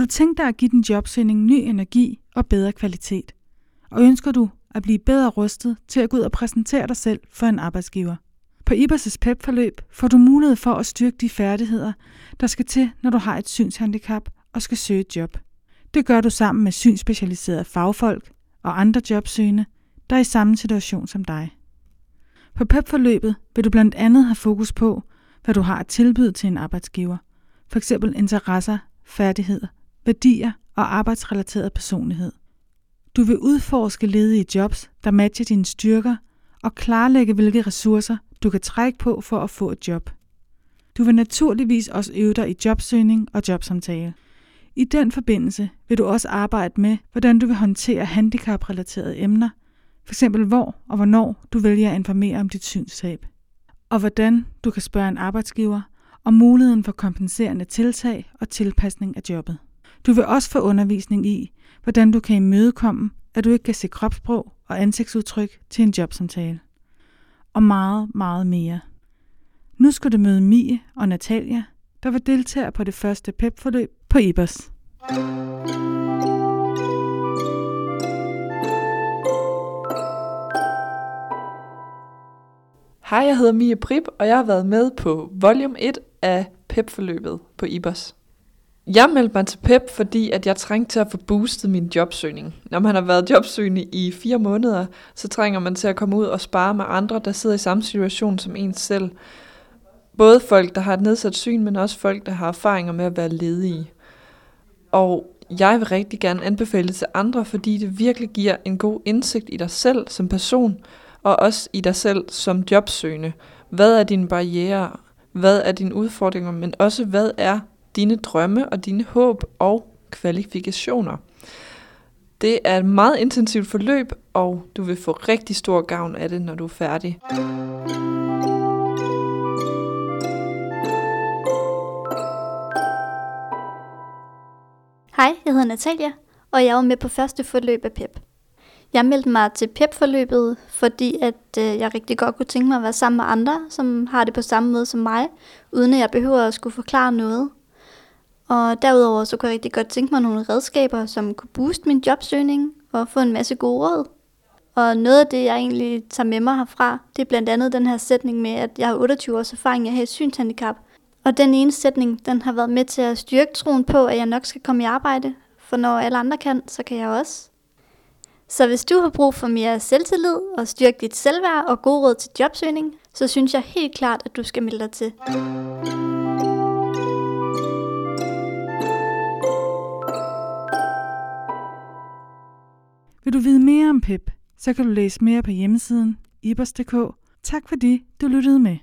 du tænke dig at give din jobsøgning ny energi og bedre kvalitet? Og ønsker du at blive bedre rustet til at gå ud og præsentere dig selv for en arbejdsgiver? På Ibers' PEP-forløb får du mulighed for at styrke de færdigheder, der skal til, når du har et synshandicap og skal søge et job. Det gør du sammen med synsspecialiserede fagfolk og andre jobsøgende, der er i samme situation som dig. På PEP-forløbet vil du blandt andet have fokus på, hvad du har at tilbyde til en arbejdsgiver. For eksempel interesser, færdigheder, værdier og arbejdsrelateret personlighed. Du vil udforske ledige jobs, der matcher dine styrker, og klarlægge, hvilke ressourcer du kan trække på for at få et job. Du vil naturligvis også øve dig i jobsøgning og jobsamtale. I den forbindelse vil du også arbejde med, hvordan du vil håndtere handicaprelaterede emner, f.eks. hvor og hvornår du vælger at informere om dit synstab, og hvordan du kan spørge en arbejdsgiver om muligheden for kompenserende tiltag og tilpasning af jobbet. Du vil også få undervisning i, hvordan du kan imødekomme, at du ikke kan se kropssprog og ansigtsudtryk til en jobsamtale. Og meget, meget mere. Nu skal du møde Mie og Natalia, der var deltager på det første PEP-forløb på IBOS. Hej, jeg hedder Mia Prip, og jeg har været med på volume 1 af PEP-forløbet på IBOS. Jeg meldte mig til PEP, fordi at jeg trængte til at få boostet min jobsøgning. Når man har været jobsøgende i fire måneder, så trænger man til at komme ud og spare med andre, der sidder i samme situation som en selv. Både folk, der har et nedsat syn, men også folk, der har erfaringer med at være ledige. Og jeg vil rigtig gerne anbefale det til andre, fordi det virkelig giver en god indsigt i dig selv som person, og også i dig selv som jobsøgende. Hvad er dine barriere? Hvad er dine udfordringer? Men også hvad er dine drømme og dine håb og kvalifikationer? Det er et meget intensivt forløb, og du vil få rigtig stor gavn af det, når du er færdig. Hej, jeg hedder Natalia, og jeg var med på første forløb af PEP. Jeg meldte mig til PEP-forløbet, fordi at øh, jeg rigtig godt kunne tænke mig at være sammen med andre, som har det på samme måde som mig, uden at jeg behøver at skulle forklare noget. Og derudover så kunne jeg rigtig godt tænke mig nogle redskaber, som kunne booste min jobsøgning og få en masse gode råd. Og noget af det, jeg egentlig tager med mig herfra, det er blandt andet den her sætning med, at jeg har 28 års erfaring, jeg har et synshandicap. Og den ene sætning, den har været med til at styrke troen på, at jeg nok skal komme i arbejde. For når alle andre kan, så kan jeg også. Så hvis du har brug for mere selvtillid og styrke dit selvværd og god råd til jobsøgning, så synes jeg helt klart, at du skal melde dig til. Du vide mere om PEP, så kan du læse mere på hjemmesiden ibers.dk. Tak fordi du lyttede med.